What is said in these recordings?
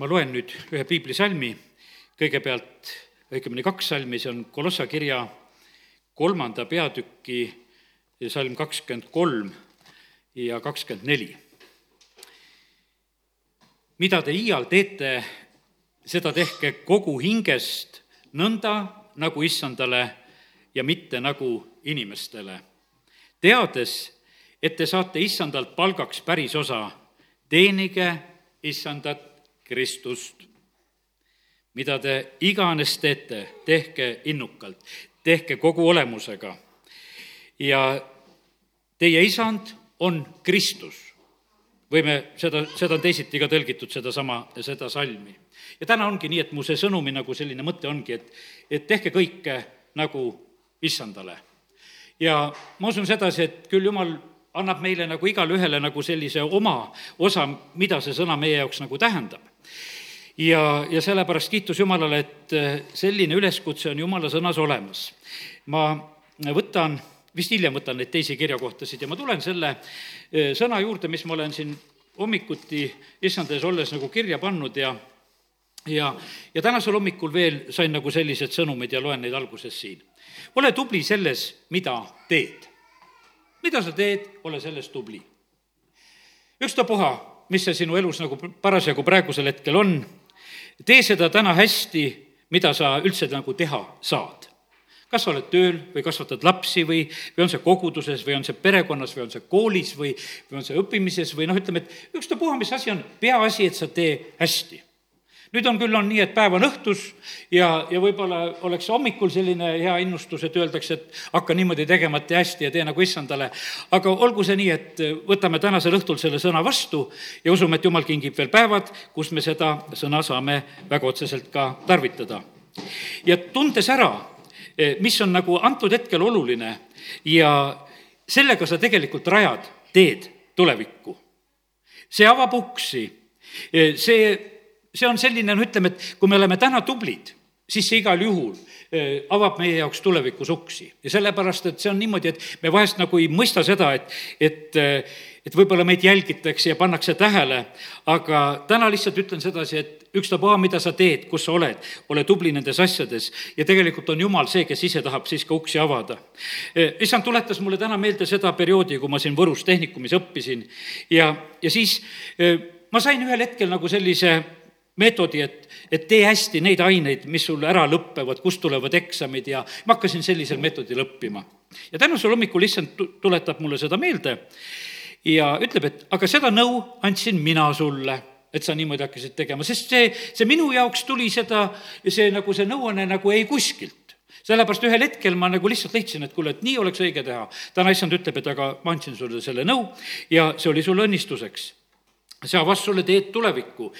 ma loen nüüd ühe piiblisalmi, kõigepealt õigemini kaks salmi, see on Kolossa kirja kolmanda peatüki salm kakskümmend kolm ja kakskümmend neli. mida te iial teete, seda tehke kogu hingest nõnda, nagu issandale ja mitte nagu inimestele, teades, et te saate issandalt palgaks päris osa, teenige issandat Kristust. mida te iganes teete, tehke innukalt, tehke kogu olemusega. ja teie isand on Kristus. võime seda, seda on teisiti ka tõlgitud, sedasama, seda salmi. ja täna ongi nii, et mu see sõnumi nagu selline mõte ongi, et, et tehke kõike nagu issandale. ja ma usun sedasi, et küll jumal annab meile nagu igale ühele nagu sellise oma osa, mida see sõna meie jaoks nagu tähendab ja, ja sellepärast kiitus Jumalale, et äh, selline üleskutse on Jumala sõnas olemas. ma võtan, vist hiljem võtan neid teisi kirjakohtasid ja ma tulen selle äh, sõna juurde, mis ma olen siin hommikuti issand ees olles nagu kirja pannud ja ja, ja tänasel hommikul veel sain nagu sellised sõnumid ja loen neid alguses siin. ole tubli selles, mida teed. mida sa teed, ole selles tubli. ükstapuha, mis see sinu elus nagu parasjagu praegusel hetkel on, tee seda täna hästi, mida sa üldse nagu teha saad. kas sa oled tööl või kasvatad lapsi või, või on see koguduses või on see perekonnas või on see koolis või, või on see õppimises või noh, ütleme, et ükstapuha, mis asi on, peaasi, et sa tee hästi nüüd on küll, on nii, et päev on õhtus ja, ja võib-olla oleks hommikul selline hea innustus, et öeldakse, et hakka niimoodi tegema, et tee hästi ja tee nagu issandale. aga olgu see nii, et võtame tänasel õhtul selle sõna vastu ja usume, et jumal kingib veel päevad, kus me seda sõna saame väga otseselt ka tarvitada. ja tundes ära, mis on nagu antud hetkel oluline ja sellega sa tegelikult rajad teed tulevikku. see avab uksi, see see on selline, no ütleme, et kui me oleme täna tublid, siis see igal juhul eh, avab meie jaoks tulevikus uksi. ja sellepärast, et see on niimoodi, et me vahest nagu ei mõista seda, et, et, eh, et võib-olla meid jälgitakse ja pannakse tähele, aga täna lihtsalt ütlen sedasi, et ükstapuha, mida sa teed, kus sa oled, ole tubli nendes asjades ja tegelikult on Jumal see, kes ise tahab siis ka uksi avada. Eh, issand tuletas mulle täna meelde seda perioodi, kui ma siin Võrus tehnikumis õppisin ja, ja siis ma sain ühel hetkel nagu sellise meetodi, et, et tee hästi neid aineid, mis sul ära lõpevad, kust tulevad eksamid ja ma hakkasin sellisel meetodil õppima. ja tänasel hommikul issand tuletab mulle seda meelde ja ütleb, et aga seda nõu andsin mina sulle et sa niimoodi hakkasid tegema, sest see, see minu jaoks tuli seda, see nagu see nõuanne nagu ei kuskilt sellepärast ühel hetkel ma nagu lihtsalt leidsin, et kuule, et nii oleks õige teha. täna issand ütleb, et aga ma andsin sulle selle nõu ja see oli sulle õnnistuseks. see avas sulle teed tulevikku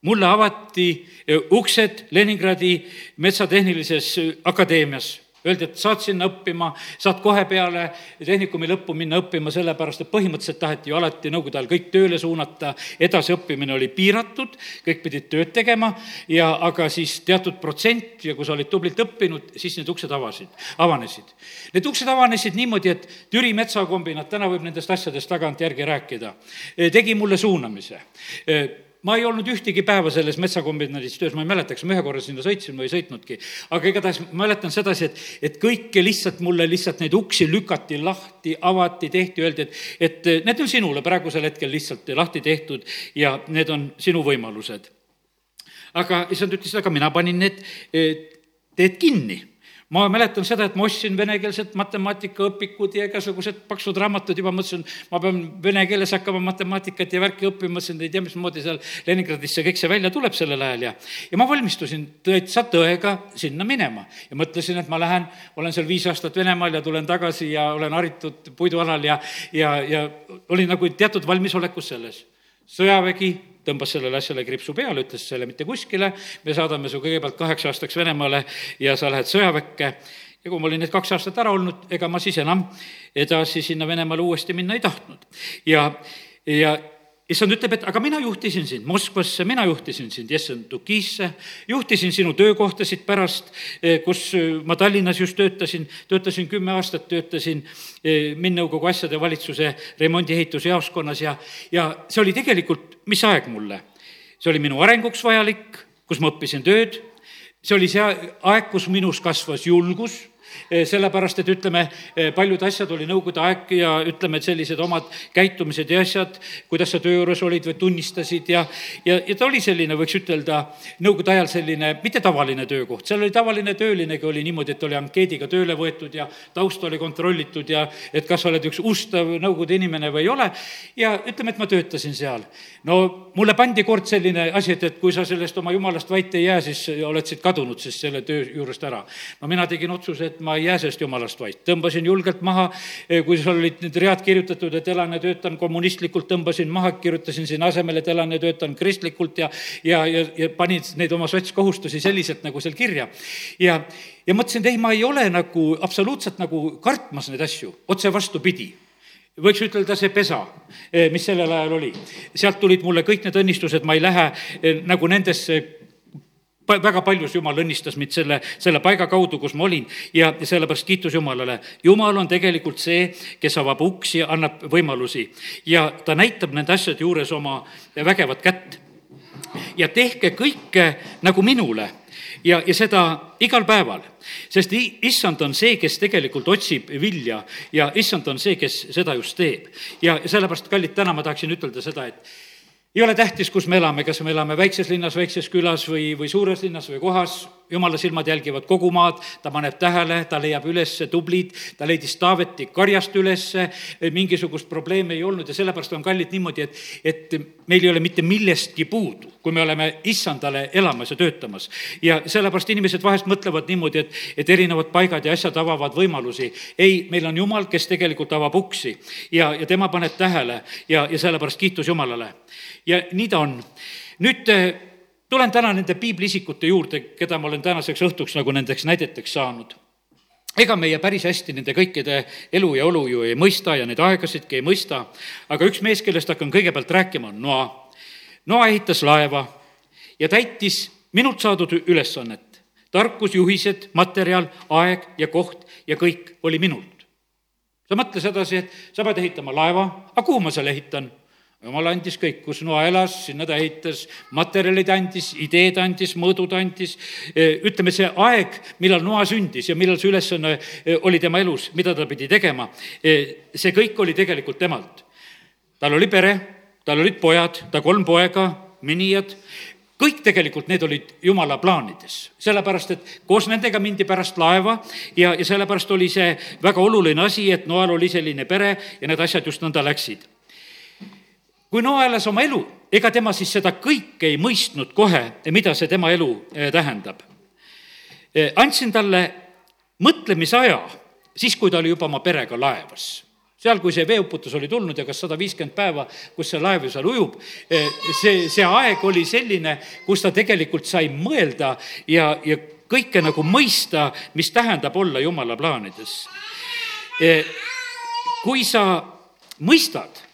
mulle avati eh, uksed Leningradi Metsatehnilises eh, Akadeemias. Öeldi, et saad sinna õppima, saad kohe peale tehnikumi lõppu minna õppima, sellepärast et põhimõtteliselt taheti ju alati Nõukogude ajal kõik tööle suunata, edasiõppimine oli piiratud, kõik pidid tööd tegema ja aga siis teatud protsent ja kui sa olid tublilt õppinud, siis need uksed avasid, avanesid. Need uksed avanesid niimoodi, et Türi metsakombinaat, täna võib nendest asjadest tagantjärgi rääkida, eh, tegi mulle suunamise ma ei olnud ühtegi päeva selles metsakombinaadis töös, ma ei mäleta, kas ma ühe korra sinna sõitsin või ei sõitnudki. aga igatahes ma mäletan sedasi, et, et kõike lihtsalt mulle lihtsalt neid uksi lükati lahti, avati, tehti, öeldi, et, et need on sinule praegusel hetkel lihtsalt lahti tehtud ja need on sinu võimalused. aga issand ütles, aga mina panin need teed kinni ma mäletan seda, et ma ostsin venekeelset matemaatikaõpikud ja igasugused paksud raamatud. Juba, mõtlesin, ma pean vene keeles hakkama matemaatikat ja värki õppima, mõtlesin, ei tea, mismoodi seal Leningradis see kõik see välja tuleb sellel ajal. Ja ja ma valmistusin täitsa tõega sinna minema. Ja mõtlesin, et ma lähen, olen seal viis aastat Venemaal ja tulen tagasi ja olen haritud puidualal ja, ja, ja olin nagu teatud valmisolekus selles. Sõjavägi tõmbas sellele asjale kriipsu peale, ütles selle mitte kuskile, me saadame su kõigepealt kaheks aastaks Venemaale ja sa lähed sõjaväkke ja kui ma olin need kaks aastat ära olnud, ega ma siis enam edasi sinna Venemaale uuesti minna ei tahtnud. ja, ja issand ütleb, et aga mina juhtisin sind Moskvasse, mina juhtisin sind Jessentukisse, juhtisin sinu töökohtasid pärast, eh, kus eh, ma Tallinnas just töötasin, töötasin kümme aastat, töötasin eh, Minnõukogu asjade valitsuse remondi-ehitusjaoskonnas ja, ja see oli tegelikult, mis aeg mulle? see oli minu arenguks vajalik, kus ma õppisin tööd, see oli see aeg, kus minus kasvas julgus sellepärast et ütleme, eh, paljud asjad oli nõukogude aeg ja ütleme, et sellised omad käitumised ja asjad, kuidas sa töö juures olid või tunnistasid ja, ja, ja ta oli selline, võiks ütelda, nõukogude ajal selline mitte tavaline töökoht, seal oli tavaline töölinegi oli niimoodi, et oli ankeediga tööle võetud ja taust oli kontrollitud ja et kas sa oled üks ustav nõukogude inimene või ei ole. ja ütleme, et ma töötasin seal. no mulle pandi kord selline asi, et, et kui sa sellest oma jumalast vait ei jää, siis oled siit kadunud siis selle töö juurest ära. no mina tegin otsuse, et ma ei jää sellest jumalast vait, tõmbasin julgelt maha, eh, kui seal olid need read kirjutatud, et elan ja töötan kommunistlikult, tõmbasin maha, kirjutasin sinna asemele, et elan ja töötan kristlikult ja, ja, ja, ja panin neid oma sotskohustusi selliselt nagu seal kirja. ja, ja mõtlesin, et ei, ma ei ole nagu absoluutselt nagu kartmas neid asju, otse vastupidi võiks ütelda see pesa, eh, mis sellel ajal oli. sealt tulid mulle kõik need õnnistused, ma ei lähe eh, nagu nendesse väga paljus Jumal õnnistas mind selle, selle paiga kaudu, kus ma olin ja sellepärast kiitus Jumalale. Jumal on tegelikult see, kes avab uksi ja annab võimalusi ja ta näitab nende asjade juures oma vägevat kätt. ja tehke kõike nagu minule ja, ja seda igal päeval, sest issand on see, kes tegelikult otsib vilja ja issand on see, kes seda just teeb. ja sellepärast, kallid, täna ma tahaksin ütelda seda, et ei ole tähtis, kus me elame, kas me elame väikses linnas, väikses külas või, või suures linnas või kohas, jumala silmad jälgivad kogu maad, ta paneb tähele, ta leiab üles tublid, ta leidis Taaveti karjast ülesse, mingisugust probleemi ei olnud ja sellepärast on kallid niimoodi, et, et meil ei ole mitte millestki puudu, kui me oleme issandale elamas ja töötamas. ja sellepärast inimesed vahest mõtlevad niimoodi, et, et erinevad paigad ja asjad avavad võimalusi. ei, meil on Jumal, kes tegelikult avab uksi ja, ja tema paneb tähele ja, ja sellepärast kiitus Jumalale. Ja nii ta on. nüüd tulen täna nende piibliisikute juurde, keda ma olen tänaseks õhtuks nagu nendeks näideteks saanud. ega meie päris hästi nende kõikide elu ja olu ju ei mõista ja neid aegasidki ei mõista, aga üks mees, kellest hakkan kõigepealt rääkima, on Noa. Noa ehitas laeva ja täitis minult saadud ülesannet. tarkus, juhised, materjal, aeg ja koht ja kõik oli minult. sa mõtle sedasi, et sa pead ehitama laeva, aga kuhu ma selle ehitan? Jumal andis kõik, kus Noa elas, sinna ta ehitas, materjalid andis, ideed andis, mõõdud andis. E, ütleme, see aeg, millal Noa sündis ja millal see ülesanne e, oli tema elus, mida ta pidi tegema, e, see kõik oli tegelikult temalt. tal oli pere, tal olid pojad, ta kolm poega, minijad, kõik tegelikult need olid jumala plaanides, sellepärast et koos nendega mindi pärast laeva ja, ja sellepärast oli see väga oluline asi, et Noal oli selline pere ja need asjad just nõnda läksid kui Noa elas oma elu, ega tema siis seda kõike ei mõistnud kohe, mida see tema elu eh, tähendab. Eh, andsin talle mõtlemisaja siis, kui ta oli juba oma perega laevas seal, kui see veeuputus oli tulnud ja kas sada viiskümmend päeva, kus see laev ju seal ujub, eh, see, see aeg oli selline, kus ta tegelikult sai mõelda ja, ja kõike nagu mõista, mis tähendab olla jumala plaanides. kui sa mõistad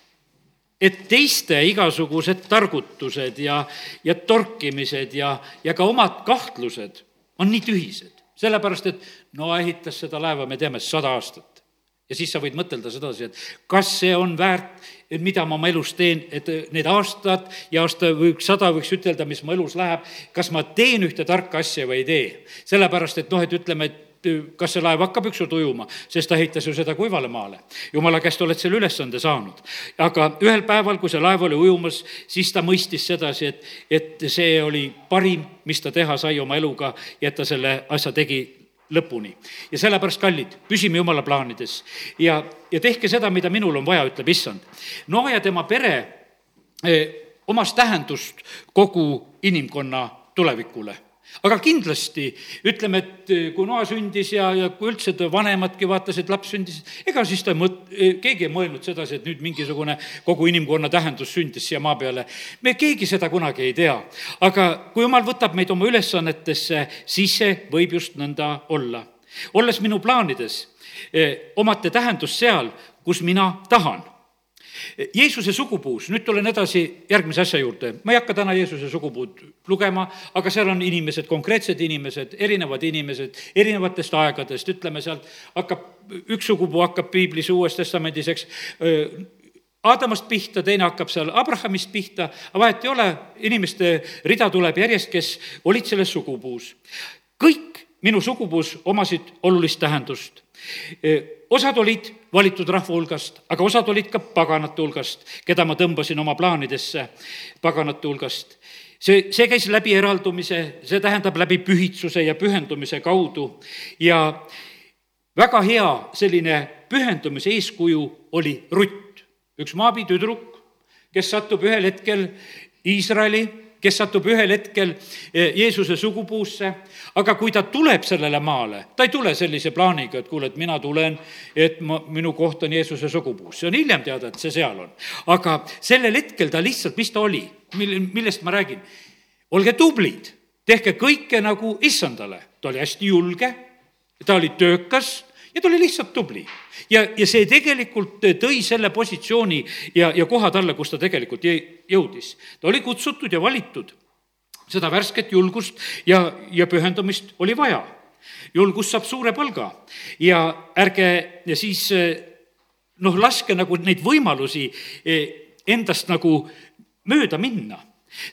et teiste igasugused targutused ja, ja torkimised ja, ja ka omad kahtlused on nii tühised. sellepärast, et no ehitas seda laeva, me teame, sada aastat. ja siis sa võid mõtelda sedasi, et kas see on väärt, mida ma oma elus teen, et need aastad ja aasta või sada võiks ütelda, mis mu elus läheb, kas ma teen ühte tarka asja või ei tee. sellepärast, et noh, et ütleme, et kas see laev hakkab ükskord ujuma, sest ta ehitas ju seda kuivale maale. jumala käest oled selle ülesande saanud. aga ühel päeval, kui see laev oli ujumas, siis ta mõistis sedasi, et, et see oli parim, mis ta teha sai oma eluga ja et ta selle asja tegi lõpuni. ja sellepärast, kallid, püsime jumala plaanides ja, ja tehke seda, mida minul on vaja, ütleb issand. Noa ja tema pere eh, omas tähendust kogu inimkonna tulevikule aga kindlasti ütleme, et eh, kui Noa sündis ja, ja kui üldse ta vanemadki vaatasid, laps sündis, ega siis ta mõt-, eh, keegi ei mõelnud sedasi, et nüüd mingisugune kogu inimkonna tähendus sündis siia maa peale. me keegi seda kunagi ei tea. aga kui jumal võtab meid oma ülesannetesse, siis see võib just nõnda olla. olles minu plaanides, eh, omate tähendust seal, kus mina tahan Jeesuse sugupuus, nüüd tulen edasi järgmise asja juurde, ma ei hakka täna Jeesuse sugupuud lugema, aga seal on inimesed, konkreetsed inimesed, erinevad inimesed, erinevatest aegadest, ütleme sealt hakkab, üks sugupuu hakkab piiblis Uues Testamendis, eks, Aadamast pihta, teine hakkab seal Abrahamist pihta, vahet ei ole, inimeste rida tuleb järjest, kes olid selles sugupuus. kõik minu sugupuus omasid olulist tähendust. osad olid valitud rahva hulgast, aga osad olid ka paganate hulgast, keda ma tõmbasin oma plaanidesse paganate hulgast see, see käis läbi eraldumise, see tähendab läbi pühitsuse ja pühendumise kaudu ja väga hea selline pühendumise eeskuju oli Rutt, üks Maabi tüdruk, kes satub ühel hetkel Iisraeli kes satub ühel hetkel e, Jeesuse sugupuusse, aga kui ta tuleb sellele maale, ta ei tule sellise plaaniga, et kuule, et mina tulen, et ma, minu koht on Jeesuse sugupuus, see on hiljem teada, et see seal on. aga sellel hetkel ta lihtsalt, mis ta oli, mille, millest ma räägin? olge tublid, tehke kõike nagu issandale, ta oli hästi julge, ta oli töökas ja ta oli lihtsalt tubli. ja, ja see tegelikult tõi selle positsiooni ja, ja koha talle, kus ta tegelikult jõudis. ta oli kutsutud ja valitud. seda värsket julgust ja, ja pühendumist oli vaja. julgus saab suure palga ja ärge ja siis noh, laske nagu neid võimalusi eh, endast nagu mööda minna.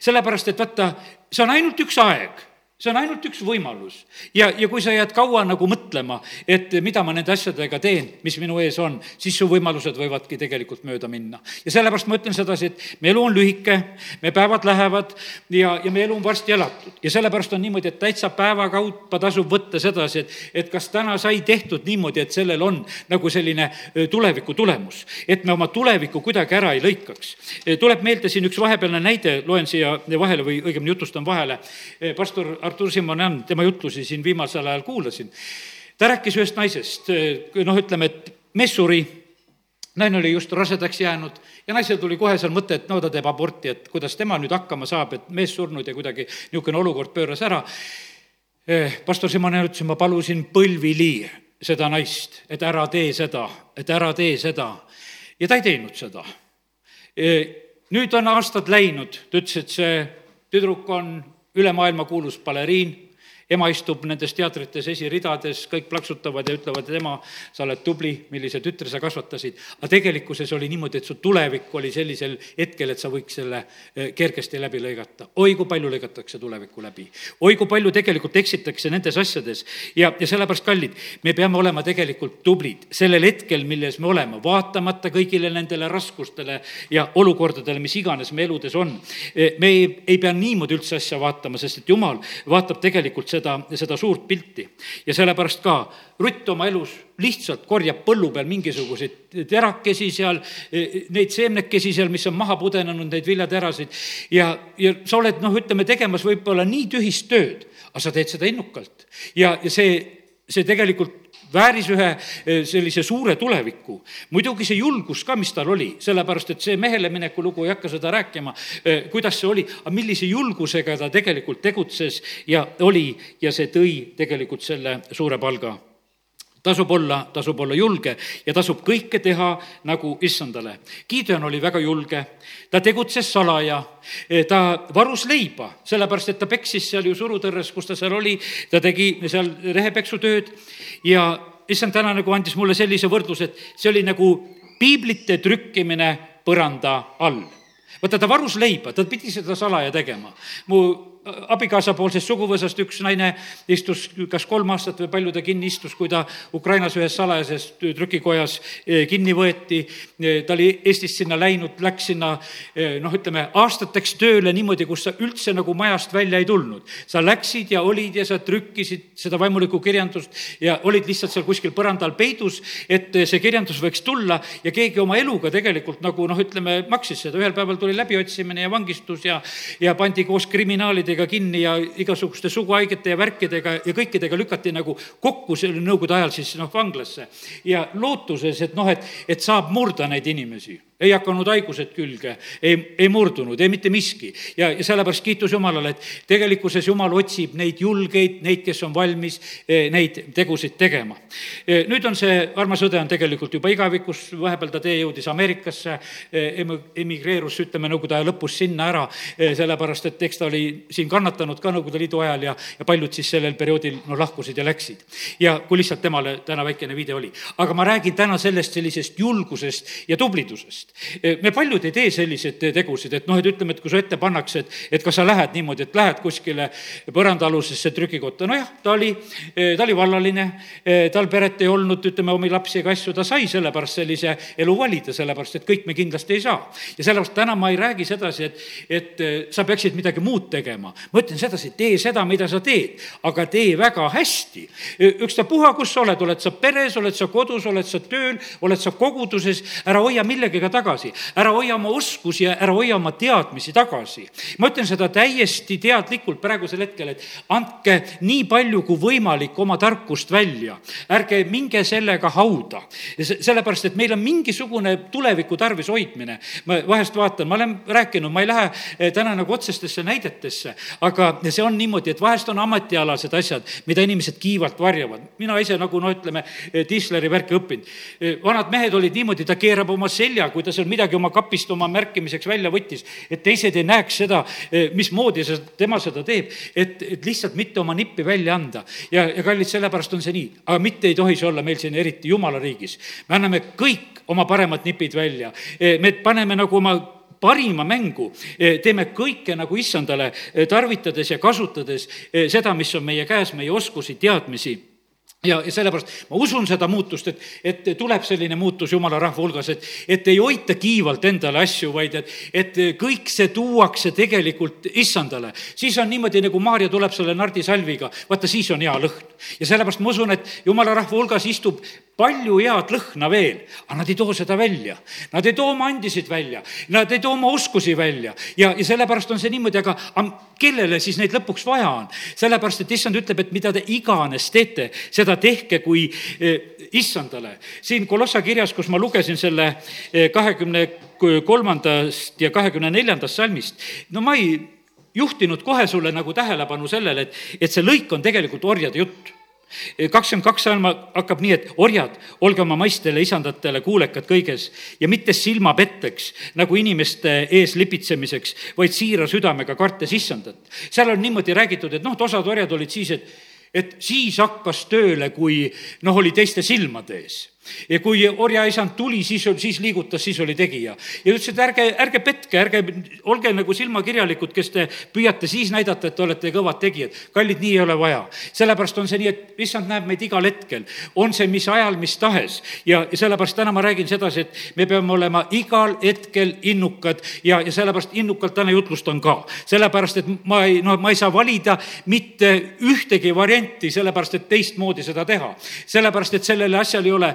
sellepärast, et vaata, see on ainult üks aeg see on ainult üks võimalus. ja, ja kui sa jääd kaua nagu mõtlema, et mida ma nende asjadega teen, mis minu ees on, siis su võimalused võivadki tegelikult mööda minna. ja sellepärast ma ütlen sedasi, et me elu on lühike, me päevad lähevad ja, ja meie elu on varsti elatud. ja sellepärast on niimoodi, et täitsa päevakaupa tasub võtta sedasi, et, et kas täna sai tehtud niimoodi, et sellel on nagu selline tuleviku tulemus. et me oma tulevikku kuidagi ära ei lõikaks. tuleb meelde siin üks vahepealne näide, loen siia vahele või õigemini jutustan vahele. pastor Artur Simonan, tema jutlusi siin viimasel ajal kuulasin. ta rääkis ühest naisest, noh, ütleme, et mees suri, naine oli just rasedaks jäänud ja naisel tuli kohe seal mõte, et no ta teeb aborti, et kuidas tema nüüd hakkama saab, et mees surnud ja kuidagi niisugune olukord pööras ära. Eh, pastor Simonan ütles, ma palusin põlvili seda naist, et ära tee seda, et ära tee seda. ja ta ei teinud seda. Eh, nüüd on aastad läinud, ta ütles, et see tüdruk on üle maailma kuulus baleriin ema istub nendes teatrites esiridades, kõik plaksutavad ja ütlevad, et ema, sa oled tubli, millise tütre sa kasvatasid. aga tegelikkuses oli niimoodi, et su tulevik oli sellisel hetkel, et sa võiks selle eh, kergesti läbi lõigata. oi kui palju lõigatakse tulevikku läbi. oi kui palju tegelikult eksitakse nendes asjades ja, ja sellepärast, kallid, me peame olema tegelikult tublid sellel hetkel, milles me oleme, vaatamata kõigile nendele raskustele ja olukordadele, mis iganes me eludes on. Eh, me ei, ei pea niimoodi üldse asja vaatama, sest et jumal vaatab tegelikult seda seda, seda suurt pilti. ja sellepärast ka Rutt oma elus lihtsalt korjab põllu peal mingisuguseid terakesi seal, neid seemnekesi seal, mis on maha pudenenud, neid viljaterasid. ja, ja sa oled, noh, ütleme, tegemas võib-olla nii tühist tööd, aga sa teed seda innukalt. ja, ja see, see tegelikult vääris ühe eh, sellise suure tuleviku. muidugi see julgus ka, mis tal oli, sellepärast et see mehele mineku lugu, ei hakka seda rääkima, eh, kuidas see oli, aga millise julgusega ta tegelikult tegutses ja oli ja see tõi tegelikult selle suure palga tasub olla, tasub olla julge ja tasub kõike teha nagu issandale. Gideon oli väga julge, ta tegutses salaja, eh, ta varus leiba, sellepärast et ta peksis seal ju surutõrres, kus ta seal oli, ta tegi seal rehepeksutööd ja issand täna nagu andis mulle sellise võrdluse, et see oli nagu piiblite trükkimine põranda all. vaata, ta varus leiba, ta pidi seda salaja tegema. mu abikaasapoolsest suguvõsast üks naine istus kas kolm aastat või palju ta kinni istus, kui ta Ukrainas ühes salajases trükikojas eh, kinni võeti. Eh, ta oli Eestist sinna läinud, läks sinna eh, noh, ütleme aastateks tööle niimoodi, kus sa üldse nagu majast välja ei tulnud. sa läksid ja olid ja sa trükkisid seda vaimulikku kirjandust ja olid lihtsalt seal kuskil põrandal peidus, et see kirjandus võiks tulla ja keegi oma eluga tegelikult nagu noh, ütleme, maksis seda. ühel päeval tuli läbiotsimine ja vangistus ja, ja pandi koos kriminaalide haigetega kinni ja igasuguste suguhaigete ja värkidega ja kõikidega lükati nagu kokku selle nõukogude ajal siis noh, vanglasse. ja lootuses, et noh, et, et saab murda neid inimesi ei hakanud haigused külge, ei, ei murdunud, ei mitte miski. ja, ja sellepärast kiitus Jumalale, et tegelikkuses Jumal otsib neid julgeid, neid, kes on valmis eh, neid tegusid tegema. Eh, nüüd on see armas õde on tegelikult juba igavikus, vahepeal ta tee jõudis Ameerikasse, eh, emigreerus, ütleme, Nõukogude aja lõpus sinna ära, sellepärast et eks ta oli siin kannatanud ka Nõukogude Liidu ajal ja, ja paljud siis sellel perioodil no lahkusid ja läksid. ja kui lihtsalt temale täna väikene viide oli. aga ma räägin täna sellest sellisest julgusest ja tublidusest me paljud ei tee selliseid tegusid, et noh, et ütleme, et kui su ette pannakse, et, et kas sa lähed niimoodi, et lähed kuskile põrandaalusesse trükikotta, nojah, ta oli, ta oli vallaline, tal peret ei olnud, ütleme, omi lapsi ega asju, ta sai sellepärast sellise elu valida, sellepärast et kõik me kindlasti ei saa. ja sellepärast täna ma ei räägi sedasi, et, et sa peaksid midagi muud tegema. ma ütlen sedasi, tee seda, mida sa teed, aga tee väga hästi. ükstapuha, kus sa oled, oled sa peres, oled sa kodus, oled sa tööl, oled sa koguduses, ära hoia millegagi tagasi tagasi, ära hoia oma oskusi ja ära hoia oma teadmisi tagasi. ma ütlen seda täiesti teadlikult praegusel hetkel, et andke nii palju kui võimalik oma tarkust välja, ärge minge sellega hauda. sellepärast, et meil on mingisugune tuleviku tarvis hoidmine. ma vahest vaatan, ma olen rääkinud, ma ei lähe eh, täna nagu otsestesse näidetesse, aga see on niimoodi, et vahest on ametialased asjad, mida inimesed kiivalt varjavad. mina ise nagu no ütleme, Tisleri värki õppinud. Eh, vanad mehed olid niimoodi, ta keerab oma selja, kui ta ta seal midagi oma kapist oma märkimiseks välja võttis, et teised ei näeks seda, eh, mismoodi see, tema seda teeb, et, et lihtsalt mitte oma nippi välja anda. ja, ja kallid, sellepärast on see nii, aga mitte ei tohi see olla meil siin eriti jumala riigis. me anname kõik oma paremad nipid välja, eh, me paneme nagu oma parima mängu, eh, teeme kõike nagu issandale tarvitades ja kasutades seda, mis on meie käes, meie oskusi, teadmisi ja, sellepärast ma usun seda muutust, et, et tuleb selline muutus jumala rahva hulgas, et, et ei hoita kiivalt endale asju, vaid et, et kõik see tuuakse tegelikult issandale. siis on niimoodi, nagu Maarja tuleb selle nardisalviga, vaata siis on hea lõhn. ja sellepärast ma usun, et jumala rahva hulgas istub palju head lõhna veel, aga nad ei too seda välja. Nad ei too oma andisid välja, nad ei too oma oskusi välja ja, ja sellepärast on see niimoodi, aga kellele siis neid lõpuks vaja on? sellepärast, et issand ütleb, et mida te iganes teete, seda tehke kui eh, issandale. siin Kolossa kirjas, kus ma lugesin selle eh, kahekümne kolmandast ja kahekümne neljandast salmist, no ma ei juhtinud kohe sulle nagu tähelepanu sellele, et, et see lõik on tegelikult orjade jutt kakskümmend kaks salm hakkab nii, et orjad, olge oma maistele isandatele kuulekad kõiges ja mitte silmapetteks nagu inimeste ees lipitsemiseks, vaid siira südamega kartes issandat. seal on niimoodi räägitud, et noh, et osad orjad olid siis, et, et siis hakkas tööle, kui noh, oli teiste silmade ees ja kui orjaisand tuli, siis, siis liigutas, siis oli tegija. ja ütles, et ärge, ärge petke, ärge olge nagu silmakirjalikud, kes te püüate siis näidata, et te olete kõvad tegijad. kallid, nii ei ole vaja. sellepärast on see nii, et issand näeb meid igal hetkel, on see mis ajal, mis tahes. ja, sellepärast täna ma räägin sedasi, et me peame olema igal hetkel innukad ja, ja sellepärast innukalt täna jutlustan ka. sellepärast, et ma ei, no ma ei saa valida mitte ühtegi varianti, sellepärast et teistmoodi seda teha. sellepärast, et sellele asjale ei ole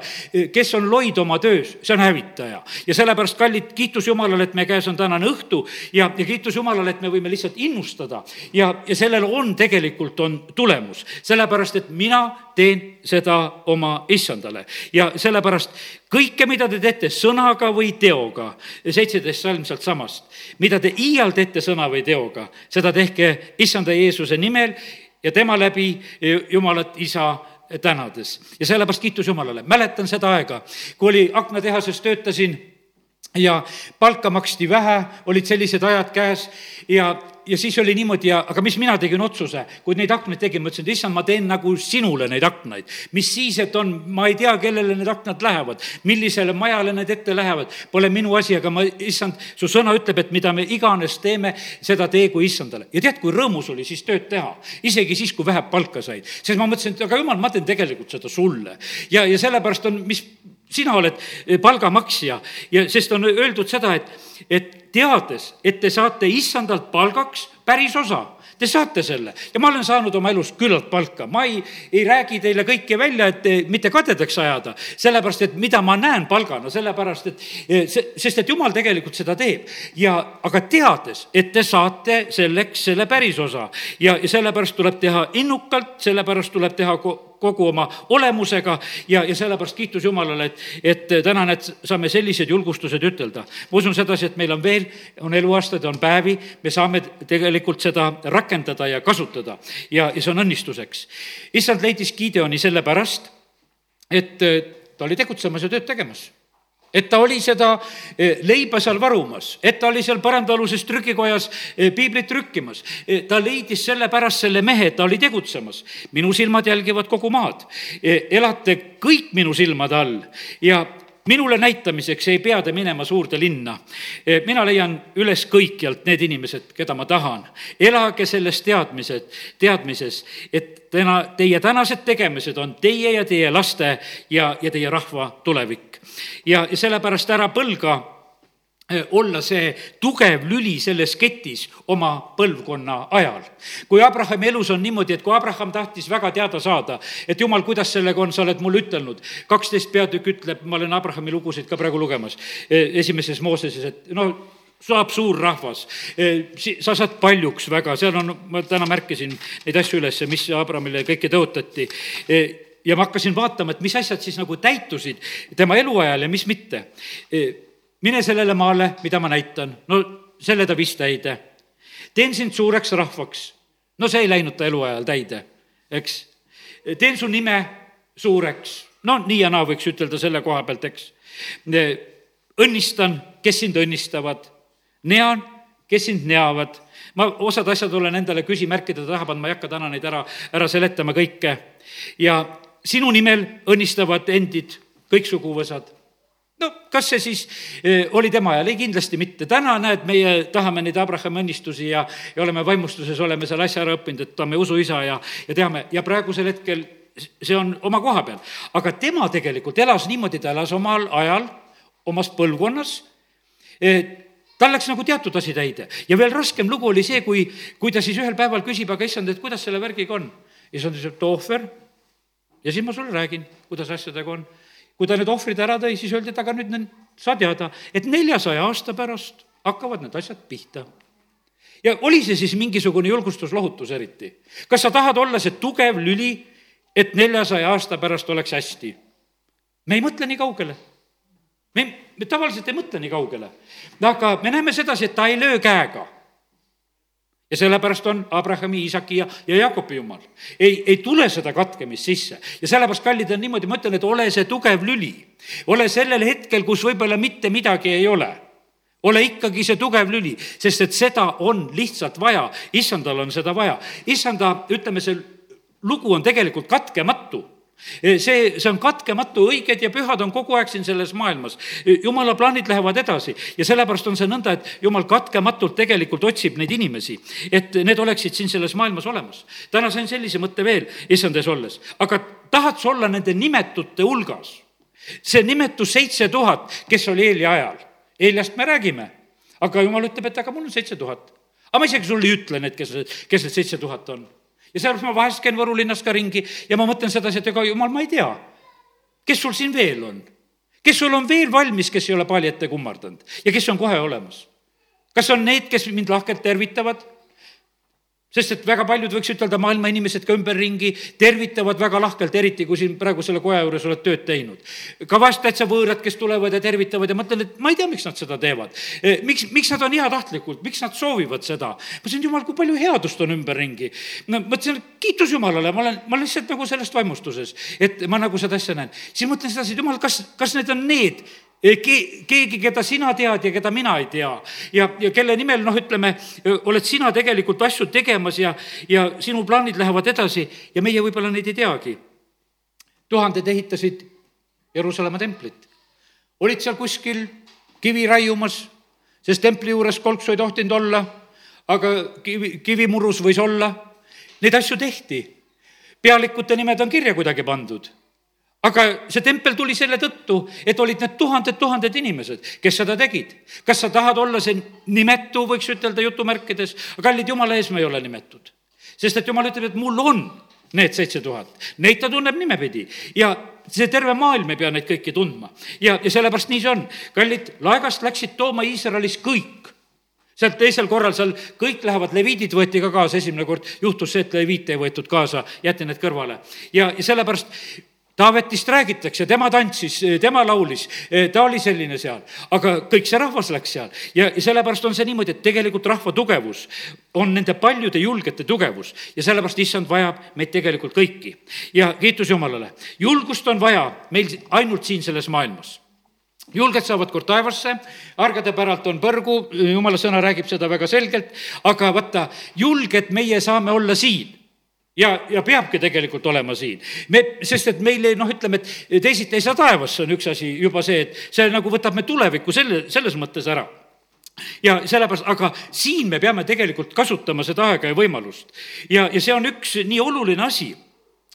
kes on loid oma töös, see on hävitaja. ja sellepärast, kallid, kiitus Jumalale, et meie käes on tänane õhtu ja, ja kiitus Jumalale, et me võime lihtsalt innustada ja, ja sellel on tegelikult, on tulemus. sellepärast, et mina teen seda oma issandale ja sellepärast kõike, mida te teete sõnaga või teoga, seitseteist salm sealt samast, mida te iial teete sõna või teoga, seda tehke issanda Jeesuse nimel ja tema läbi Jumalat isa tänades ja sellepärast kiitus Jumalale. mäletan seda aega, kui oli aknatehases, töötasin ja palka maksti vähe, olid sellised ajad käes ja ja siis oli niimoodi ja, aga mis mina tegin otsuse, kui neid aknaid tegin, ma ütlesin, et issand, ma teen nagu sinule neid aknaid. mis siis, et on, ma ei tea, kellele need aknad lähevad, millisele majale need ette lähevad, pole minu asi, aga ma, issand, su sõna ütleb, et mida me iganes teeme, seda tee kui issandale. ja tead, kui rõõmus oli siis tööd teha, isegi siis, kui vähe palka said. sest ma mõtlesin, et aga jumal, ma teen tegelikult seda sulle. ja, ja sellepärast on, mis sina oled eh, palgamaksja. Ja sest on öeldud seda, et, et teades, et te saate issandalt palgaks päris osa. Te saate selle. Ja ma olen saanud oma elus küllalt palka, ma ei, ei räägi teile kõike välja, et mitte kadedaks ajada, sellepärast et mida ma näen palgana, sellepärast et eh, see, sest et jumal tegelikult seda teeb. ja, aga teades, et te saate selleks selle päris osa. Ja, ja sellepärast tuleb teha innukalt, sellepärast tuleb teha kogu oma olemusega ja, ja sellepärast kiitus Jumalale, et, et täna näed, saame sellised julgustused ütelda. ma usun sedasi, et meil on veel, on eluaastaid, on päevi, me saame tegelikult seda rakendada ja kasutada ja, ja see on õnnistuseks. issand leidis Gideoni sellepärast, et ta oli tegutsemas ja tööd tegemas et ta oli seda eh, leiba seal varumas, et ta oli seal põrandaaluses trükikojas eh, piiblit trükkimas. Eh, ta leidis sellepärast selle mehe, et ta oli tegutsemas. minu silmad jälgivad kogu maad, elate kõik minu silmade all ja minule näitamiseks ei pea te minema suurde linna. mina leian üles kõikjalt need inimesed, keda ma tahan. elage selles teadmised, teadmises, et täna, teie tänased tegemised on teie ja teie laste ja, ja teie rahva tulevik. Ja, sellepärast ära põlga Eh, olla see tugev lüli selles ketis oma põlvkonna ajal. kui Abrahami elus on niimoodi, et kui Abraham tahtis väga teada saada, et jumal, kuidas sellega on, sa oled mulle ütelnud, kaksteist peatükk ütleb, ma olen Abrahami lugusid ka praegu lugemas, eh, esimeses Mooseses, et no saab suur rahvas, eh, sa saad paljuks väga, seal on, ma täna märkisin neid asju üles, mis Abrahamile kõike tõotati ja ma hakkasin vaatama, et mis asjad siis nagu täitusid tema eluajal ja mis mitte mine sellele maale, mida ma näitan. no selle ta viis täide. teen sind suureks rahvaks. no see ei läinud ta eluajal täide, eks. teen su nime suureks. no nii ja naa võiks ütelda selle koha pealt, eks. õnnistan, kes sind õnnistavad. nean, kes sind neavad. ma osad asjad olen endale küsimärkide taha pannud, ma ei hakka täna neid ära, ära seletama kõike. ja sinu nimel õnnistavad endid kõik suguvõsad no kas see siis eh, oli tema ajal, ei kindlasti mitte. täna näed, meie tahame neid Abrahami õnnistusi ja, ja oleme vaimustuses, oleme selle asja ära õppinud, et ta on meie usuisa ja, ja teame ja praegusel hetkel see on oma koha peal. aga tema tegelikult elas niimoodi, ta elas omal ajal, omas põlvkonnas eh, tal läks nagu teatud asi täide ja veel raskem lugu oli see, kui, kui ta siis ühel päeval küsib, aga issand, et kuidas selle värgiga on. issand ütleb, too ohver ja siis ma sulle räägin, kuidas asjadega on kui ta need ohvrid ära tõi, siis öeldi, et aga nüüd sa teada, et neljasaja aasta pärast hakkavad need asjad pihta. ja oli see siis mingisugune julgustuslohutus eriti? kas sa tahad olla see tugev lüli, et neljasaja aasta pärast oleks hästi? me ei mõtle nii kaugele. me, me tavaliselt ei mõtle nii kaugele. aga me näeme sedasi, et ta ei löö käega ja sellepärast on Abrahami, Iisaki ja, ja Jakobi jumal. ei, ei tule seda katkemist sisse ja sellepärast, kallid, on niimoodi, ma ütlen, et ole see tugev lüli. ole sellel hetkel, kus võib-olla mitte midagi ei ole. ole ikkagi see tugev lüli, sest et seda on lihtsalt vaja, issandal on seda vaja. issanda, ütleme, see lugu on tegelikult katkematu see, see on katkematu, õiged ja pühad on kogu aeg siin selles maailmas. jumala plaanid lähevad edasi ja sellepärast on see nõnda, et jumal katkematult tegelikult otsib neid inimesi, et need oleksid siin selles maailmas olemas. täna sain sellise mõtte veel, issand ees olles, aga tahad sa olla nende nimetute hulgas? see nimetus seitse tuhat, kes oli Eeli ajal, Eeliast me räägime, aga jumal ütleb, et aga mul on seitse tuhat. aga ma isegi sulle ei ütle need, kes, kes need seitse tuhat on ja sellepärast ma vahest käin Võru linnas ka ringi ja ma mõtlen sedasi, et ega jumal, ma ei tea, kes sul siin veel on. kes sul on veel valmis, kes ei ole paali ette kummardanud ja kes on kohe olemas? kas on need, kes mind lahkelt tervitavad sest et väga paljud, võiks ütelda, maailma inimesed ka ümberringi tervitavad väga lahkelt, eriti kui siin praegu selle koja juures oled tööd teinud. ka vast täitsa võõrad, kes tulevad ja tervitavad ja mõtlen, et ma ei tea, miks nad seda teevad. Eh, miks, miks nad on heatahtlikud, miks nad soovivad seda? ma ütlesin, jumal, kui palju headust on ümberringi. no mõtlesin, kiitus Jumalale, ma olen, ma olen lihtsalt nagu sellest vaimustuses, et ma nagu seda asja näen. siis mõtlen sedasi, et jumal, kas, kas need on need, keegi, keda sina tead ja keda mina ei tea ja, ja kelle nimel, noh, ütleme, oled sina tegelikult asju tegemas ja, ja sinu plaanid lähevad edasi ja meie võib-olla neid ei teagi. tuhanded ehitasid Jeruusalemma templit, olid seal kuskil kivi raiumas, sest templi juures kolksu ei tohtinud olla, aga kivi, kivimurus võis olla. Neid asju tehti. pealikute nimed on kirja kuidagi pandud aga see tempel tuli selle tõttu, et olid need tuhanded-tuhanded inimesed, kes seda tegid. kas sa tahad olla see nimetu, võiks ütelda jutumärkides, kallid jumala ees me ei ole nimetud. sest et jumal ütleb, et mul on need seitse tuhat, neid ta tunneb nimepidi ja see terve maailm ei pea neid kõiki tundma. ja, ja sellepärast nii see on. kallid, laegast läksid tooma Iisraelis kõik sealt teisel korral seal kõik lähevad, leviidid võeti ka kaasa, esimene kord juhtus see, et leviite ei võetud kaasa, jäeti need kõrvale. ja, ja sellepärast Taavetist räägitakse, tema tantsis, tema laulis, ta oli selline seal, aga kõik see rahvas läks seal. Ja, sellepärast on see niimoodi, et tegelikult rahva tugevus on nende paljude julgete tugevus ja sellepärast issand vajab meid tegelikult kõiki. ja kiitus Jumalale, julgust on vaja meil ainult siin selles maailmas. Julged saavad kord taevasse, argade päralt on põrgu, jumala sõna räägib seda väga selgelt, aga vaata, julged meie saame olla siin ja, ja peabki tegelikult olema siin. me, sest et meil ei noh, ütleme, et teisiti ei saa taevasse, on üks asi juba see, et see nagu võtab me tulevikku selle, selles mõttes ära ja sellepärast, aga siin me peame tegelikult kasutama seda aega ja võimalust. ja, ja see on üks nii oluline asi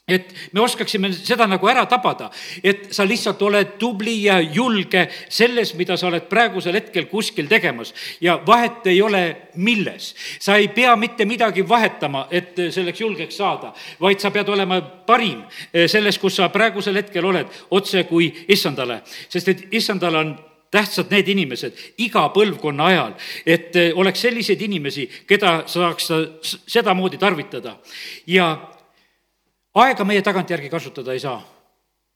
et me oskaksime seda nagu ära tabada, et sa lihtsalt oled tubli ja julge selles, mida sa oled praegusel hetkel kuskil tegemas. Ja vahet ei ole, milles. sa ei pea mitte midagi vahetama, et selleks julgeks saada, vaid sa pead olema parim selles, kus sa praegusel hetkel oled, otse kui issandale, sest et issandal on tähtsad need inimesed iga põlvkonna ajal, et oleks selliseid inimesi, keda saaks sedamoodi tarvitada. Ja aega meie tagantjärgi kasutada ei saa.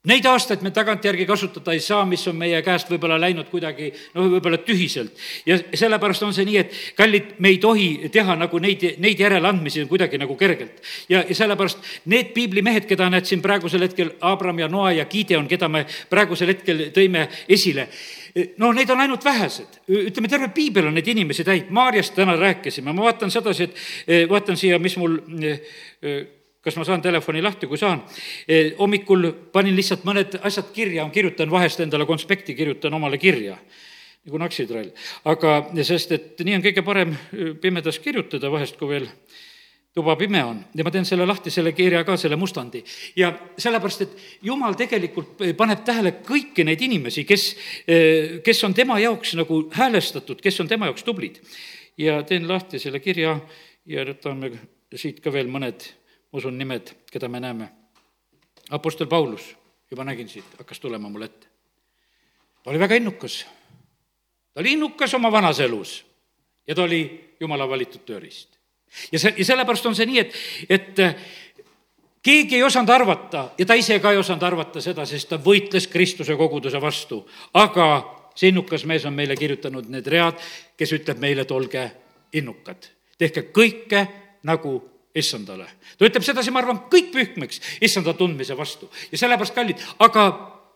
Neid aastaid me tagantjärgi kasutada ei saa, mis on meie käest võib-olla läinud kuidagi noh, võib-olla tühiselt. ja sellepärast on see nii, et kallid, me ei tohi teha nagu neid, neid järeleandmisi kuidagi nagu kergelt. ja, ja sellepärast need piiblimehed, keda näed siin praegusel hetkel, Abram ja Noa ja Gideon, keda me praegusel hetkel tõime esile, no neid on ainult vähesed, ütleme, terve piibel on neid inimesi täit, Maarjast täna rääkisime, ma vaatan sedasi, et vaatan siia, mis mul kas ma saan telefoni lahti, kui saan. E, hommikul panin lihtsalt mõned asjad kirja, kirjutan vahest endale konspekti, kirjutan omale kirja nagu naksitrall. aga sest, et nii on kõige parem e, pimedas kirjutada vahest, kui veel tuba pime on ja ma teen selle lahti, selle kirja ka, selle mustandi. ja sellepärast, et jumal tegelikult paneb tähele kõiki neid inimesi, kes, e, kes on tema jaoks nagu häälestatud, kes on tema jaoks tublid. ja teen lahti selle kirja ja võtame siit ka veel mõned ma usun, nimed, keda me näeme. Apostel Paulus, juba nägin siit, hakkas tulema mulle ette. ta oli väga innukas. ta oli innukas oma vanas elus ja ta oli jumala valitud tööriist. ja see, ja sellepärast on see nii, et, et äh, keegi ei osanud arvata ja ta ise ka ei osanud arvata seda, sest ta võitles Kristuse koguduse vastu. aga see innukas mees on meile kirjutanud need read, kes ütleb meile, et olge innukad. tehke kõike nagu issandale. ta ütleb sedasi, ma arvan, kõik pühkmeks issanda tundmise vastu. Ja sellepärast, kallid, aga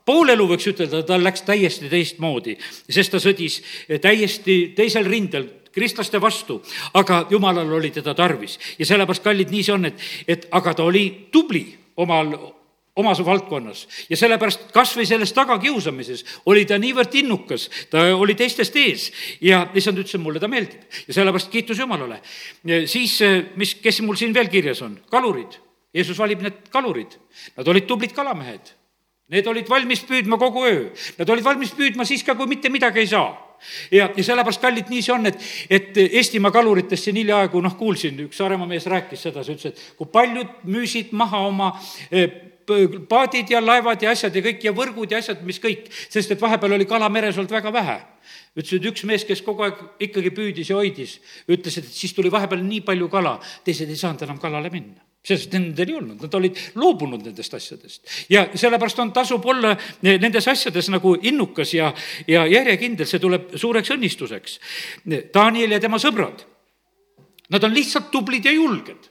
pool elu võiks ütelda, tal läks täiesti teistmoodi, sest ta sõdis täiesti teisel rindel, kristlaste vastu, aga jumalal oli teda tarvis. Ja sellepärast, kallid, nii see on, et, et aga ta oli tubli omal omas valdkonnas ja sellepärast kas või selles tagakiusamises oli ta niivõrd innukas, ta oli teistest ees. Ja issand ütles, et mulle ta meeldib. Ja sellepärast kiitus Jumalale. siis, mis, kes mul siin veel kirjas on, kalurid. Jeesus valib need kalurid, nad olid tublid kalamehed. Need olid valmis püüdma kogu öö, nad olid valmis püüdma siis ka, kui mitte midagi ei saa. Ja, ja sellepärast, kallid, nii see on, et, et Eestimaa kaluritest siin hiljaaegu noh, kuulsin, üks Saaremaa mees rääkis sedasi, ütles, et kui paljud müüsid maha oma eh, paadid ja laevad ja asjad ja kõik ja võrgud ja asjad, mis kõik, sest et vahepeal oli kala meres olnud väga vähe. ütles, et üks mees, kes kogu aeg ikkagi püüdis ja hoidis, ütles, et siis tuli vahepeal nii palju kala, teised ei saanud enam kalale minna sest nendel ei olnud, nad olid loobunud nendest asjadest. ja sellepärast on, tasub olla nendes asjades nagu innukas ja, ja järjekindel, see tuleb suureks õnnistuseks. Daniel ja tema sõbrad, nad on lihtsalt tublid ja julged.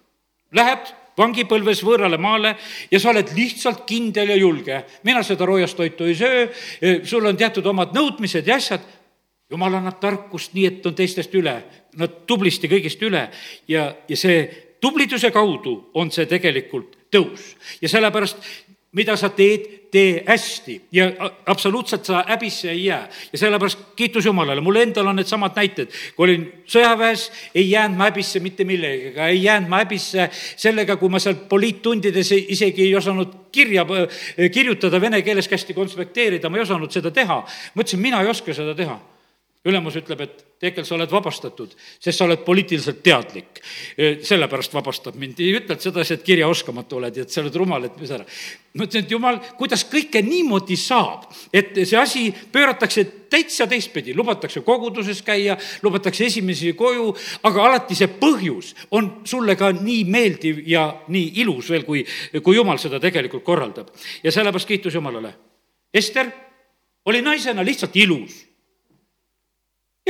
Lähed vangipõlves võõrale maale ja sa oled lihtsalt kindel ja julge. mina seda roojast toitu ei söö, sul on teatud omad nõudmised ja asjad. jumal annab tarkust nii, et on teistest üle, nad tublisti kõigist üle ja, ja see tubliduse kaudu on see tegelikult tõus ja sellepärast mida sa teed, tee hästi. Ja absoluutselt sa häbisse ei jää. ja sellepärast kiitus Jumalale, mul endal on needsamad näited, kui olin sõjaväes, ei jäänud ma häbisse mitte millegagi, ei jäänud ma häbisse sellega, kui ma seal poliittundides isegi ei osanud kirja kirjutada vene keeles kästi konspekteerida, ma ei osanud seda teha. mõtlesin, mina ei oska seda teha ülemus ütleb, et Tekel, sa oled vabastatud, sest sa oled poliitiliselt teadlik. sellepärast vabastab mind, ei ütle, et sedasi, et kirjaoskamatu oled ja et sa oled rumal, et mis ära. ma ütlesin, et jumal, kuidas kõike niimoodi saab, et see asi pööratakse täitsa teistpidi, lubatakse koguduses käia, lubatakse esimesi koju, aga alati see põhjus on sulle ka nii meeldiv ja nii ilus veel, kui, kui jumal seda tegelikult korraldab. ja sellepärast kiitus Jumalale. Ester oli naisena lihtsalt ilus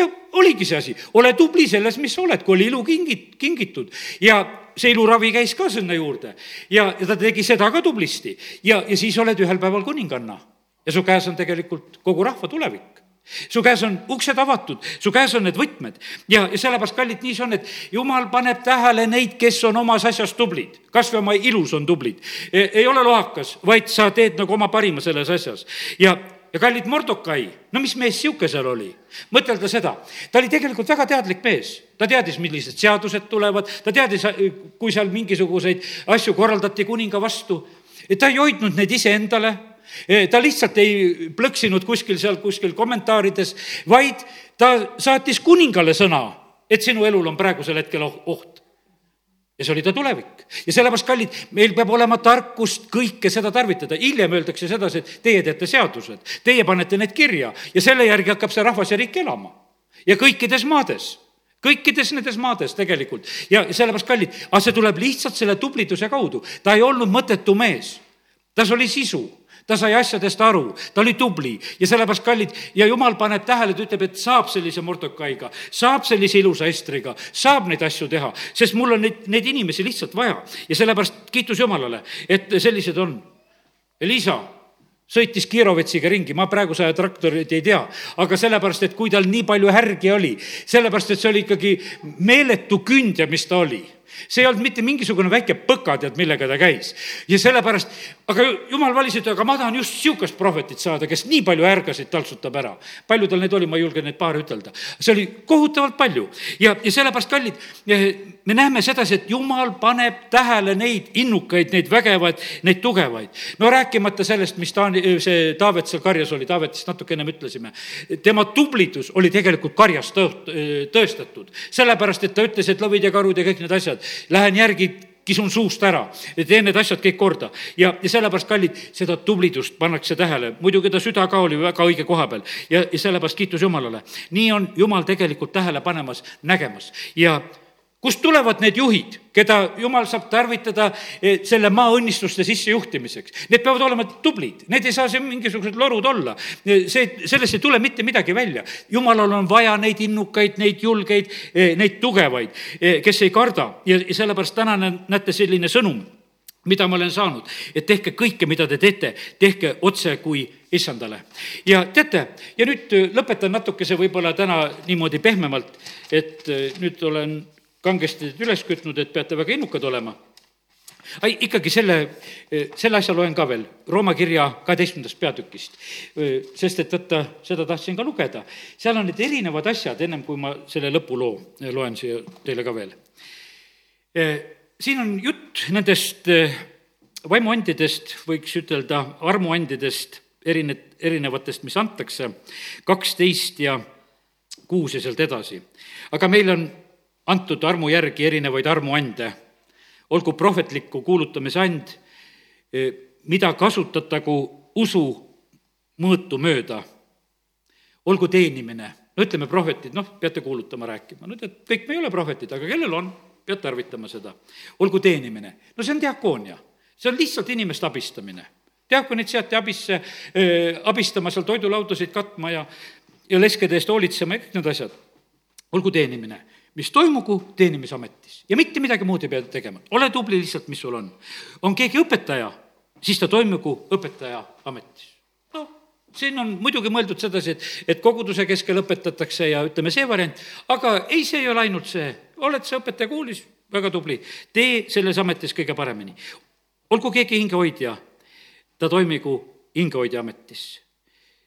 ja oligi see asi, ole tubli selles, mis sa oled, kui oli ilu kingit-, kingitud. Ja see iluravi käis ka sinna juurde. Ja, ja ta tegi seda ka tublisti. Ja, ja siis oled ühel päeval kuninganna. Ja su käes on tegelikult kogu rahva tulevik. Su käes on uksed avatud, su käes on need võtmed. Ja, ja sellepärast, kallid, nii see on, et jumal paneb tähele neid, kes on omas asjas tublid, kas või oma ilus on tublid. ei ole lohakas, vaid sa teed nagu oma parima selles asjas. Ja ja kallid Mordokai, no mis mees sihuke seal oli? mõtelda seda, ta oli tegelikult väga teadlik mees, ta teadis, millised seadused tulevad, ta teadis, kui seal mingisuguseid asju korraldati kuninga vastu, ta ei hoidnud neid iseendale. Ta lihtsalt ei plõksinud kuskil seal kuskil kommentaarides, vaid ta saatis kuningale sõna, et sinu elul on praegusel hetkel oh-, oht. Ja see oli ta tulevik. ja sellepärast, kallid, meil peab olema tarkust kõike seda tarvitada. hiljem öeldakse sedasi, et teie teete seadused, teie panete need kirja ja selle järgi hakkab see rahvas ja riik elama. ja kõikides maades kõikides nendes maades tegelikult ja sellepärast, kallid, aga see tuleb lihtsalt selle tubliduse kaudu. ta ei olnud mõttetu mees, tas oli sisu ta sai asjadest aru, ta oli tubli ja sellepärast kallid ja jumal paneb tähele, ta ütleb, et saab sellise Mordokaiga, saab sellise ilusa Estriga, saab neid asju teha, sest mul on neid, neid inimesi lihtsalt vaja. Ja sellepärast kiitus Jumalale, et sellised on. Liisa sõitis Kirovetsiga ringi, ma praeguse aja traktorit ei tea, aga sellepärast, et kui tal nii palju härgi oli, sellepärast, et see oli ikkagi meeletu kündja, mis ta oli see ei olnud mitte mingisugune väike põka, tead, millega ta käis. ja sellepärast, aga jumal valis, et aga ma tahan just sihukest prohvetit saada, kes nii palju ärgasid taltsutab ära. palju tal neid oli, ma ei julge neid paare ütelda. see oli kohutavalt palju ja, ja sellepärast, kallid, me näeme sedasi, et jumal paneb tähele neid innukaid, neid vägevaid, neid tugevaid. no rääkimata sellest, mis Taani, see Taavet seal karjas oli, Taavetist natuke ennem ütlesime. tema tublidus oli tegelikult karjas tõestatud, sellepärast et ta ütles, et lõvid ja karud ja kõik need asjad lähen järgi, kisun suust ära, teen need asjad kõik korda. Ja, ja sellepärast, kallid, seda tublidust pannakse tähele, muidugi ta süda ka oli väga õige koha peal. Ja, ja sellepärast kiitus Jumalale. nii on Jumal tegelikult tähele panemas, nägemas. Ja kust tulevad need juhid, keda jumal saab tarvitada eh, selle maa õnnistuste sissejuhtimiseks? Need peavad olema tublid, need ei saa siin mingisugused lorud olla. Eh, see, sellest ei tule mitte midagi välja. jumalal on vaja neid innukaid, neid julgeid, eh, neid tugevaid, kes ei karda ja, sellepärast tänane, näete, selline sõnum mida ma olen saanud, et tehke kõike, mida te teete, tehke otse kui issandale. ja teate, ja nüüd lõpetan natukese võib-olla täna niimoodi pehmemalt, et nüüd olen kangesti üles kütnud, et peate väga innukad olema. ai, ikkagi selle, selle asja loen ka veel, Rooma kirja kaheteistkümnendast peatükist. sest et vaata, seda tahtsin ka lugeda. seal on need erinevad asjad, ennem kui ma selle lõpuloo loen siia teile ka veel. siin on jutt nendest vaimuandidest, võiks ütelda armuandidest, erine-, erinevatest, mis antakse, kaksteist ja kuus ja sealt edasi. aga meil on antud armu järgi erinevaid armuande. olgu prohvetliku kuulutamise and, eh, mida kasutatagu usu mõõtu mööda. olgu teenimine, no ütleme, prohvetid, noh, peate kuulutama, rääkima, no tead, kõik me ei ole prohvetid, aga kellel on, pead tarvitama seda. olgu teenimine, no see on diakoonia, see on lihtsalt inimeste abistamine diaakonid seati abisse äh,, abistama seal toidulaudasid katma ja, ja leskede eest hoolitsema ja kõik need asjad. olgu teenimine mis toimugu teenimisametis ja mitte midagi muud ei pea tegema, ole tubli lihtsalt, mis sul on. on keegi õpetaja, siis ta toimugu õpetaja ametis. noh, siin on muidugi mõeldud sedasi, et, et koguduse keskel õpetatakse ja ütleme, see variant, aga ei, see ei ole ainult see, oled sa õpetaja koolis, väga tubli, tee selles ametis kõige paremini. olgu keegi hingehoidja, ta toimigu hingehoidja ametis.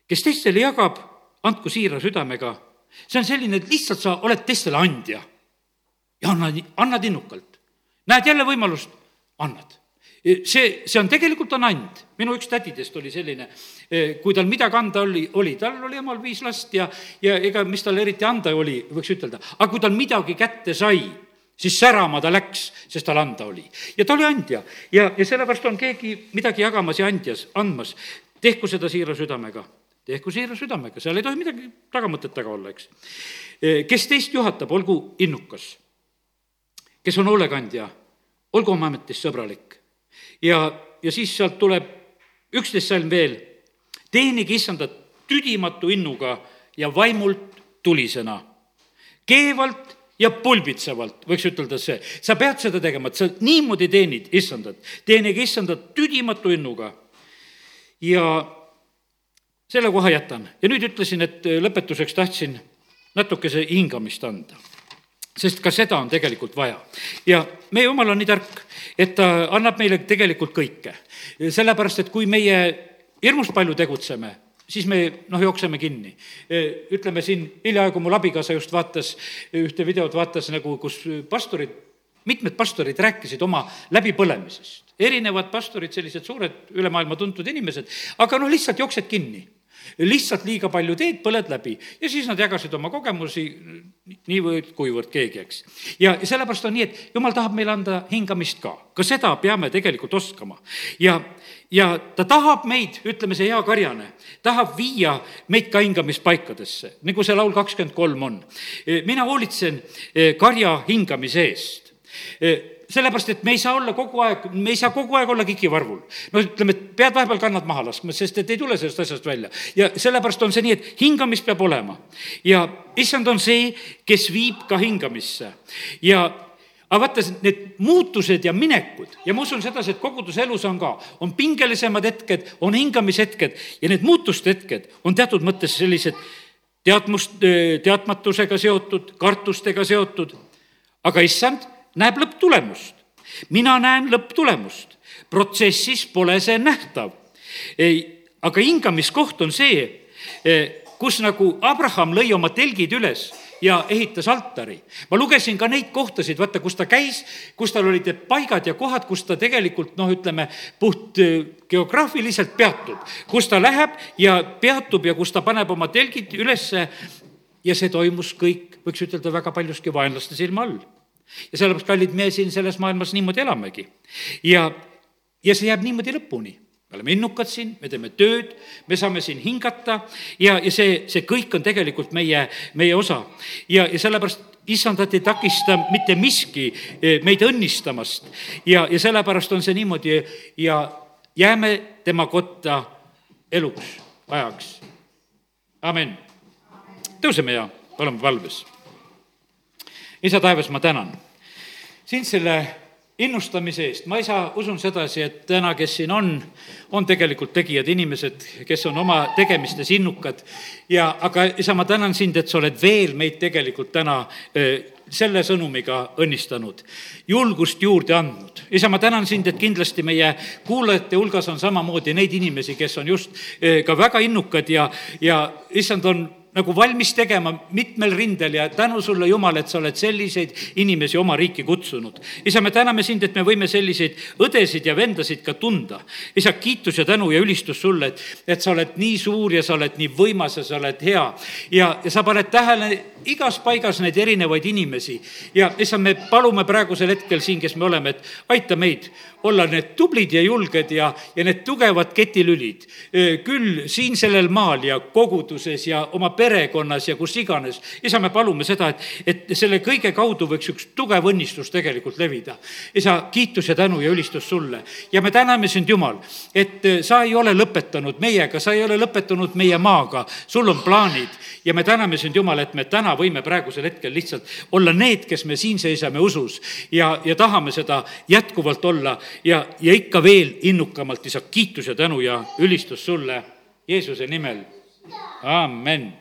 kes teistele jagab, andku siira südamega see on selline, et lihtsalt sa oled teistele andja ja annad, annad innukalt. näed jälle võimalust, annad. see, see on tegelikult on and. minu üks tädidest oli selline, eh, kui tal midagi anda oli, oli, tal oli emal viis last ja, ja ega mis tal eriti anda oli, võiks ütelda, aga kui tal midagi kätte sai, siis särama ta läks, sest tal anda oli. ja ta oli andja ja, ja sellepärast on keegi midagi jagamas ja andjas, andmas. tehku seda siira südamega tehku siira südamega, seal ei tohi midagi tagamõtet taga olla, eks. kes teist juhatab, olgu innukas. kes on hoolekandja, olgu oma ametis sõbralik. ja, ja siis sealt tuleb üksteist salm veel. teenige issandat tüdimatu innuga ja vaimult tulisena. keevalt ja pulbitsevalt, võiks ütelda see, sa pead seda tegema, et sa niimoodi teenid issandat. teenige issandat tüdimatu innuga ja selle koha jätan ja nüüd ütlesin, et lõpetuseks tahtsin natukese hingamist anda sest ka seda on tegelikult vaja. ja meie jumal on nii tark, et ta annab meile tegelikult kõike. sellepärast, et kui meie hirmus palju tegutseme, siis me noh, jookseme kinni. ütleme siin hiljaaegu mul abikaasa just vaatas ühte videot, vaatas nagu, kus pastorid, mitmed pastorid rääkisid oma läbipõlemisest. erinevad pastorid, sellised suured üle maailma tuntud inimesed, aga noh, lihtsalt jooksed kinni lihtsalt liiga palju teed, põled läbi ja siis nad jagasid oma kogemusi niivõrd-kuivõrd keegi, eks. ja sellepärast on nii, et jumal tahab meile anda hingamist ka, ka seda peame tegelikult oskama ja, ja ta tahab meid, ütleme, see hea karjane, tahab viia meid ka hingamispaikadesse, nagu see laul kakskümmend kolm on. mina hoolitsen eh, karja hingamise eest eh, sellepärast, et me ei saa olla kogu aeg, me ei saa kogu aeg olla kikivarvul. no ütleme, et pead vahepeal kannad maha laskma, sest et ei tule sellest asjast välja. ja sellepärast on see nii, et hingamist peab olema. ja issand on see, kes viib ka hingamisse ja aga vaata, need muutused ja minekud ja ma usun sedasi, et koguduse elus on ka, on pingelisemad hetked, on hingamishetked ja need muutuste hetked on teatud mõttes sellised teadmust, teadmatusega seotud, kartustega seotud. aga issand näeb lõpptulemust. mina näen lõpptulemust. protsessis pole see nähtav. aga hingamiskoht on see, e, kus nagu Abraham lõi oma telgid üles ja ehitas altari. ma lugesin ka neid kohtasid, vaata, kus ta käis, kus tal olid need paigad ja kohad, kus ta tegelikult noh, ütleme puht e, geograafiliselt peatub, kus ta läheb ja peatub ja kus ta paneb oma telgid ülesse ja see toimus kõik, võiks ütelda, väga paljuski vaenlaste silma all ja sellepärast, kallid, me siin selles maailmas niimoodi elamegi. ja, ja see jääb niimoodi lõpuni me oleme innukad siin, me teeme tööd, me saame siin hingata ja, ja see, see kõik on tegelikult meie, meie osa. ja, ja sellepärast issandat ei takista mitte miski e, meid õnnistamast ja, ja sellepärast on see niimoodi ja jääme tema kotta eluks ajaks. amin. tõuseme ja oleme valves isa taevas, ma tänan sind selle innustamise eest, ma ei saa, usun sedasi, et täna, kes siin on, on tegelikult tegijad inimesed, kes on oma tegemistes innukad ja aga isa, ma tänan sind, et sa oled veel meid tegelikult täna selle sõnumiga õnnistanud, julgust juurde andnud. isa, ma tänan sind, et kindlasti meie kuulajate hulgas on samamoodi neid inimesi, kes on just ka väga innukad ja, ja issand, on nagu valmis tegema mitmel rindel ja tänu sulle, Jumal, et sa oled selliseid inimesi oma riiki kutsunud. isa, me täname sind, et me võime selliseid õdesid ja vendasid ka tunda. isa, kiitus ja tänu ja ülistus sulle, et, et sa oled nii suur ja sa oled nii võimas ja sa oled hea. ja, ja sa paned tähele igas paigas neid erinevaid inimesi ja issand, me palume praegusel hetkel siin, kes me oleme, et aita meid olla need tublid ja julged ja, ja need tugevad ketilülid. küll siin sellel maal ja koguduses ja oma perekonnas ja kus iganes. isa, me palume seda, et, et selle kõige kaudu võiks üks tugev õnnistus tegelikult levida. isa, kiitus ja tänu ja ülistus sulle. ja me täname sind, Jumal, et sa ei ole lõpetanud meiega, sa ei ole lõpetanud meie maaga, sul on plaanid ja me täname sind, Jumal, et me täna võime praegusel hetkel lihtsalt olla need, kes me siin seisame usus ja, ja tahame seda jätkuvalt olla ja, ja ikka veel innukamalt, isa, kiitus ja tänu ja ülistus sulle Jeesuse nimel. amen